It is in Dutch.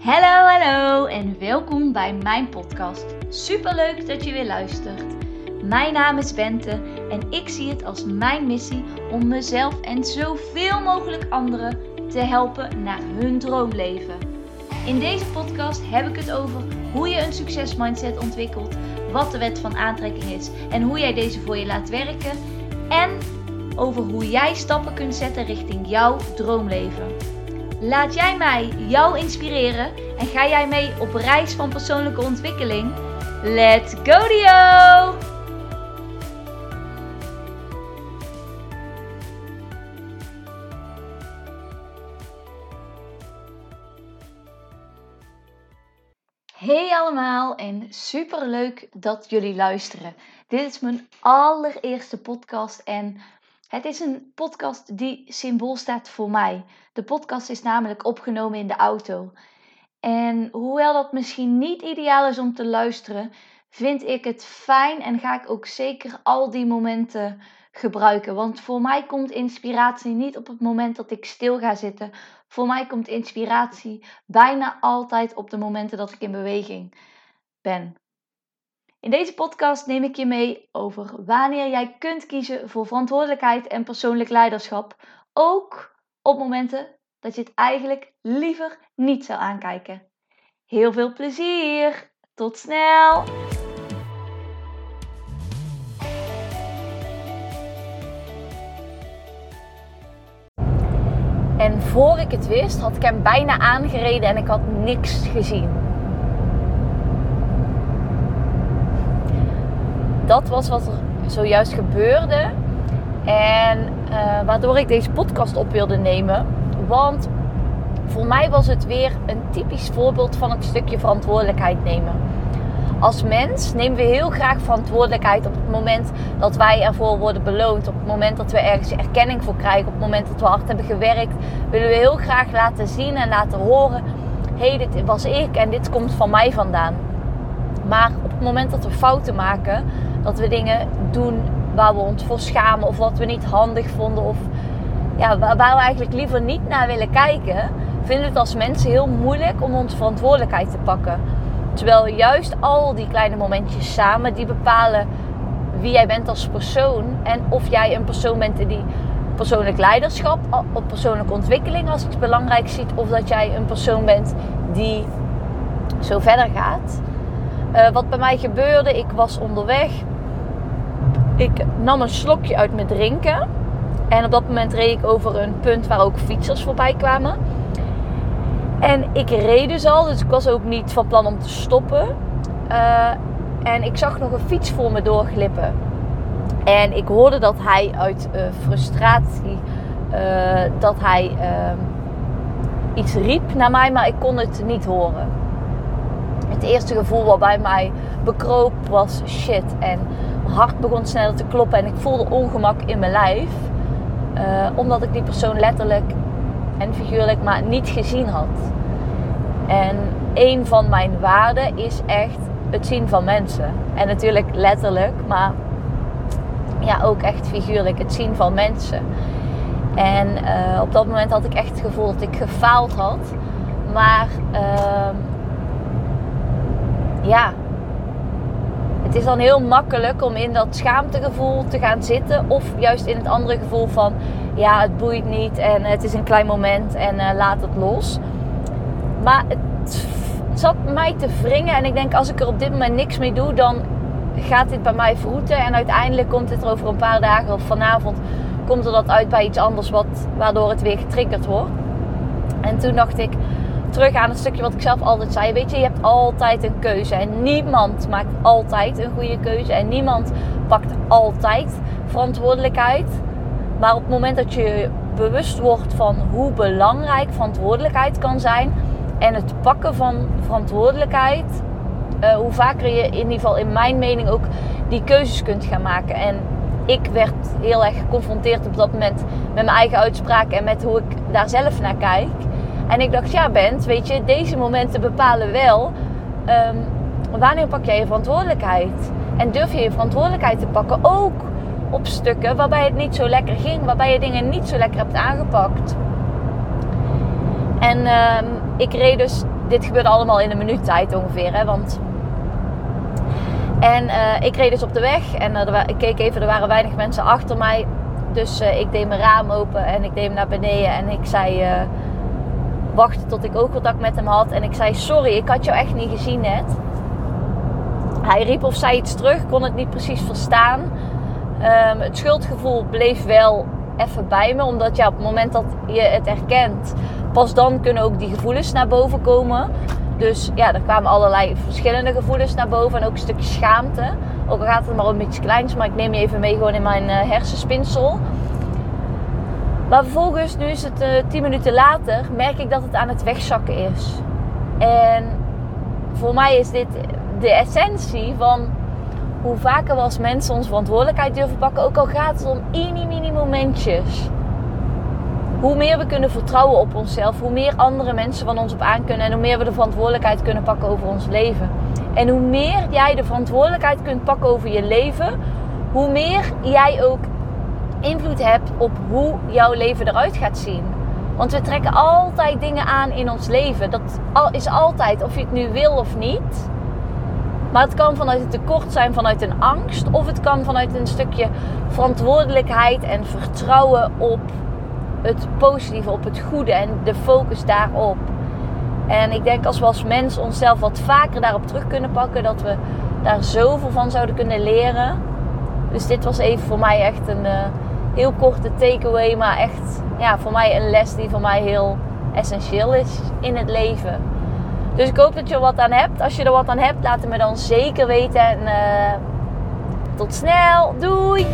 Hallo, hallo en welkom bij mijn podcast. Superleuk dat je weer luistert. Mijn naam is Bente en ik zie het als mijn missie om mezelf en zoveel mogelijk anderen te helpen naar hun droomleven. In deze podcast heb ik het over hoe je een succesmindset ontwikkelt, wat de wet van aantrekking is en hoe jij deze voor je laat werken en over hoe jij stappen kunt zetten richting jouw droomleven. Laat jij mij jou inspireren en ga jij mee op reis van persoonlijke ontwikkeling? Let's go Dio! Hey allemaal en super leuk dat jullie luisteren. Dit is mijn allereerste podcast en het is een podcast die symbool staat voor mij. De podcast is namelijk opgenomen in de auto. En hoewel dat misschien niet ideaal is om te luisteren, vind ik het fijn en ga ik ook zeker al die momenten gebruiken. Want voor mij komt inspiratie niet op het moment dat ik stil ga zitten. Voor mij komt inspiratie bijna altijd op de momenten dat ik in beweging ben. In deze podcast neem ik je mee over wanneer jij kunt kiezen voor verantwoordelijkheid en persoonlijk leiderschap. Ook op momenten dat je het eigenlijk liever niet zou aankijken. Heel veel plezier! Tot snel! En voor ik het wist, had ik hem bijna aangereden en ik had niks gezien. Dat was wat er zojuist gebeurde. En uh, waardoor ik deze podcast op wilde nemen. Want voor mij was het weer een typisch voorbeeld van een stukje verantwoordelijkheid nemen. Als mens nemen we heel graag verantwoordelijkheid op het moment dat wij ervoor worden beloond. Op het moment dat we ergens erkenning voor krijgen. Op het moment dat we hard hebben gewerkt. Willen we heel graag laten zien en laten horen. Hé, hey, dit was ik en dit komt van mij vandaan. Maar op het moment dat we fouten maken, dat we dingen doen waar we ons voor schamen of wat we niet handig vonden of ja, waar we eigenlijk liever niet naar willen kijken, vinden we het als mensen heel moeilijk om onze verantwoordelijkheid te pakken. Terwijl juist al die kleine momentjes samen, die bepalen wie jij bent als persoon. En of jij een persoon bent die persoonlijk leiderschap, op persoonlijke ontwikkeling als iets belangrijks ziet. Of dat jij een persoon bent die zo verder gaat. Uh, wat bij mij gebeurde, ik was onderweg. Ik nam een slokje uit mijn drinken. En op dat moment reed ik over een punt waar ook fietsers voorbij kwamen. En ik reed dus al, dus ik was ook niet van plan om te stoppen. Uh, en ik zag nog een fiets voor me doorglippen. En ik hoorde dat hij uit uh, frustratie, uh, dat hij ehm, iets riep naar mij, maar ik kon het niet horen. Het eerste gevoel wat bij mij bekroop was shit. En hart begon sneller te kloppen en ik voelde ongemak in mijn lijf. omdat ik die persoon letterlijk en figuurlijk maar niet gezien had. En een van mijn waarden is echt het zien van mensen. En natuurlijk letterlijk, maar ja, ook echt figuurlijk het zien van mensen. En uh, op dat moment had ik echt het gevoel dat ik gefaald had. Maar uh, ja, het is dan heel makkelijk om in dat schaamtegevoel te gaan zitten. Of juist in het andere gevoel van ja, het boeit niet en het is een klein moment en uh, laat het los. Maar het zat mij te wringen. En ik denk, als ik er op dit moment niks mee doe, dan gaat dit bij mij vroeten. En uiteindelijk komt dit er over een paar dagen of vanavond komt er dat uit bij iets anders, wat, waardoor het weer getriggerd wordt. En toen dacht ik, terug aan het stukje wat ik zelf altijd zei. Weet je, je hebt altijd een keuze. En niemand maakt altijd een goede keuze. En niemand pakt altijd verantwoordelijkheid. Maar op het moment dat je bewust wordt van hoe belangrijk verantwoordelijkheid kan zijn. En het pakken van verantwoordelijkheid. Uh, hoe vaker je in ieder geval in mijn mening ook die keuzes kunt gaan maken. En ik werd heel erg geconfronteerd op dat moment met mijn eigen uitspraak en met hoe ik daar zelf naar kijk. En ik dacht, ja Bent, weet je, deze momenten bepalen wel um, wanneer pak jij je verantwoordelijkheid. En durf je je verantwoordelijkheid te pakken, ook op stukken waarbij het niet zo lekker ging, waarbij je dingen niet zo lekker hebt aangepakt. En um, ik reed dus dit gebeurde allemaal in een minuut tijd ongeveer. Hè, want... En uh, ik reed dus op de weg en uh, ik keek even, er waren weinig mensen achter mij. Dus uh, ik deed mijn raam open en ik deed hem naar beneden en ik zei wachten tot ik oogcontact met hem had. En ik zei sorry, ik had jou echt niet gezien net. Hij riep of zei iets terug, kon het niet precies verstaan. Um, het schuldgevoel bleef wel even bij me. Omdat ja, op het moment dat je het herkent, pas dan kunnen ook die gevoelens naar boven komen. Dus ja, er kwamen allerlei verschillende gevoelens naar boven. En ook een stukje schaamte. Ook al gaat het maar om iets kleins. Maar ik neem je even mee gewoon in mijn uh, hersenspinsel. Maar vervolgens, nu is het uh, tien minuten later, merk ik dat het aan het wegzakken is. En voor mij is dit de essentie van hoe vaker we als mensen onze verantwoordelijkheid durven pakken, ook al gaat het om mini mini momentjes. Hoe meer we kunnen vertrouwen op onszelf, hoe meer andere mensen van ons op aan kunnen en hoe meer we de verantwoordelijkheid kunnen pakken over ons leven. En hoe meer jij de verantwoordelijkheid kunt pakken over je leven, hoe meer jij ook invloed hebt op hoe jouw leven eruit gaat zien. Want we trekken altijd dingen aan in ons leven. Dat is altijd, of je het nu wil of niet. Maar het kan vanuit het tekort zijn, vanuit een angst. Of het kan vanuit een stukje verantwoordelijkheid en vertrouwen op het positieve, op het goede en de focus daarop. En ik denk als we als mens onszelf wat vaker daarop terug kunnen pakken, dat we daar zoveel van zouden kunnen leren. Dus dit was even voor mij echt een uh, heel korte takeaway, maar echt ja, voor mij een les die voor mij heel essentieel is in het leven. Dus ik hoop dat je er wat aan hebt. Als je er wat aan hebt, laat het me dan zeker weten. En uh, tot snel. Doei!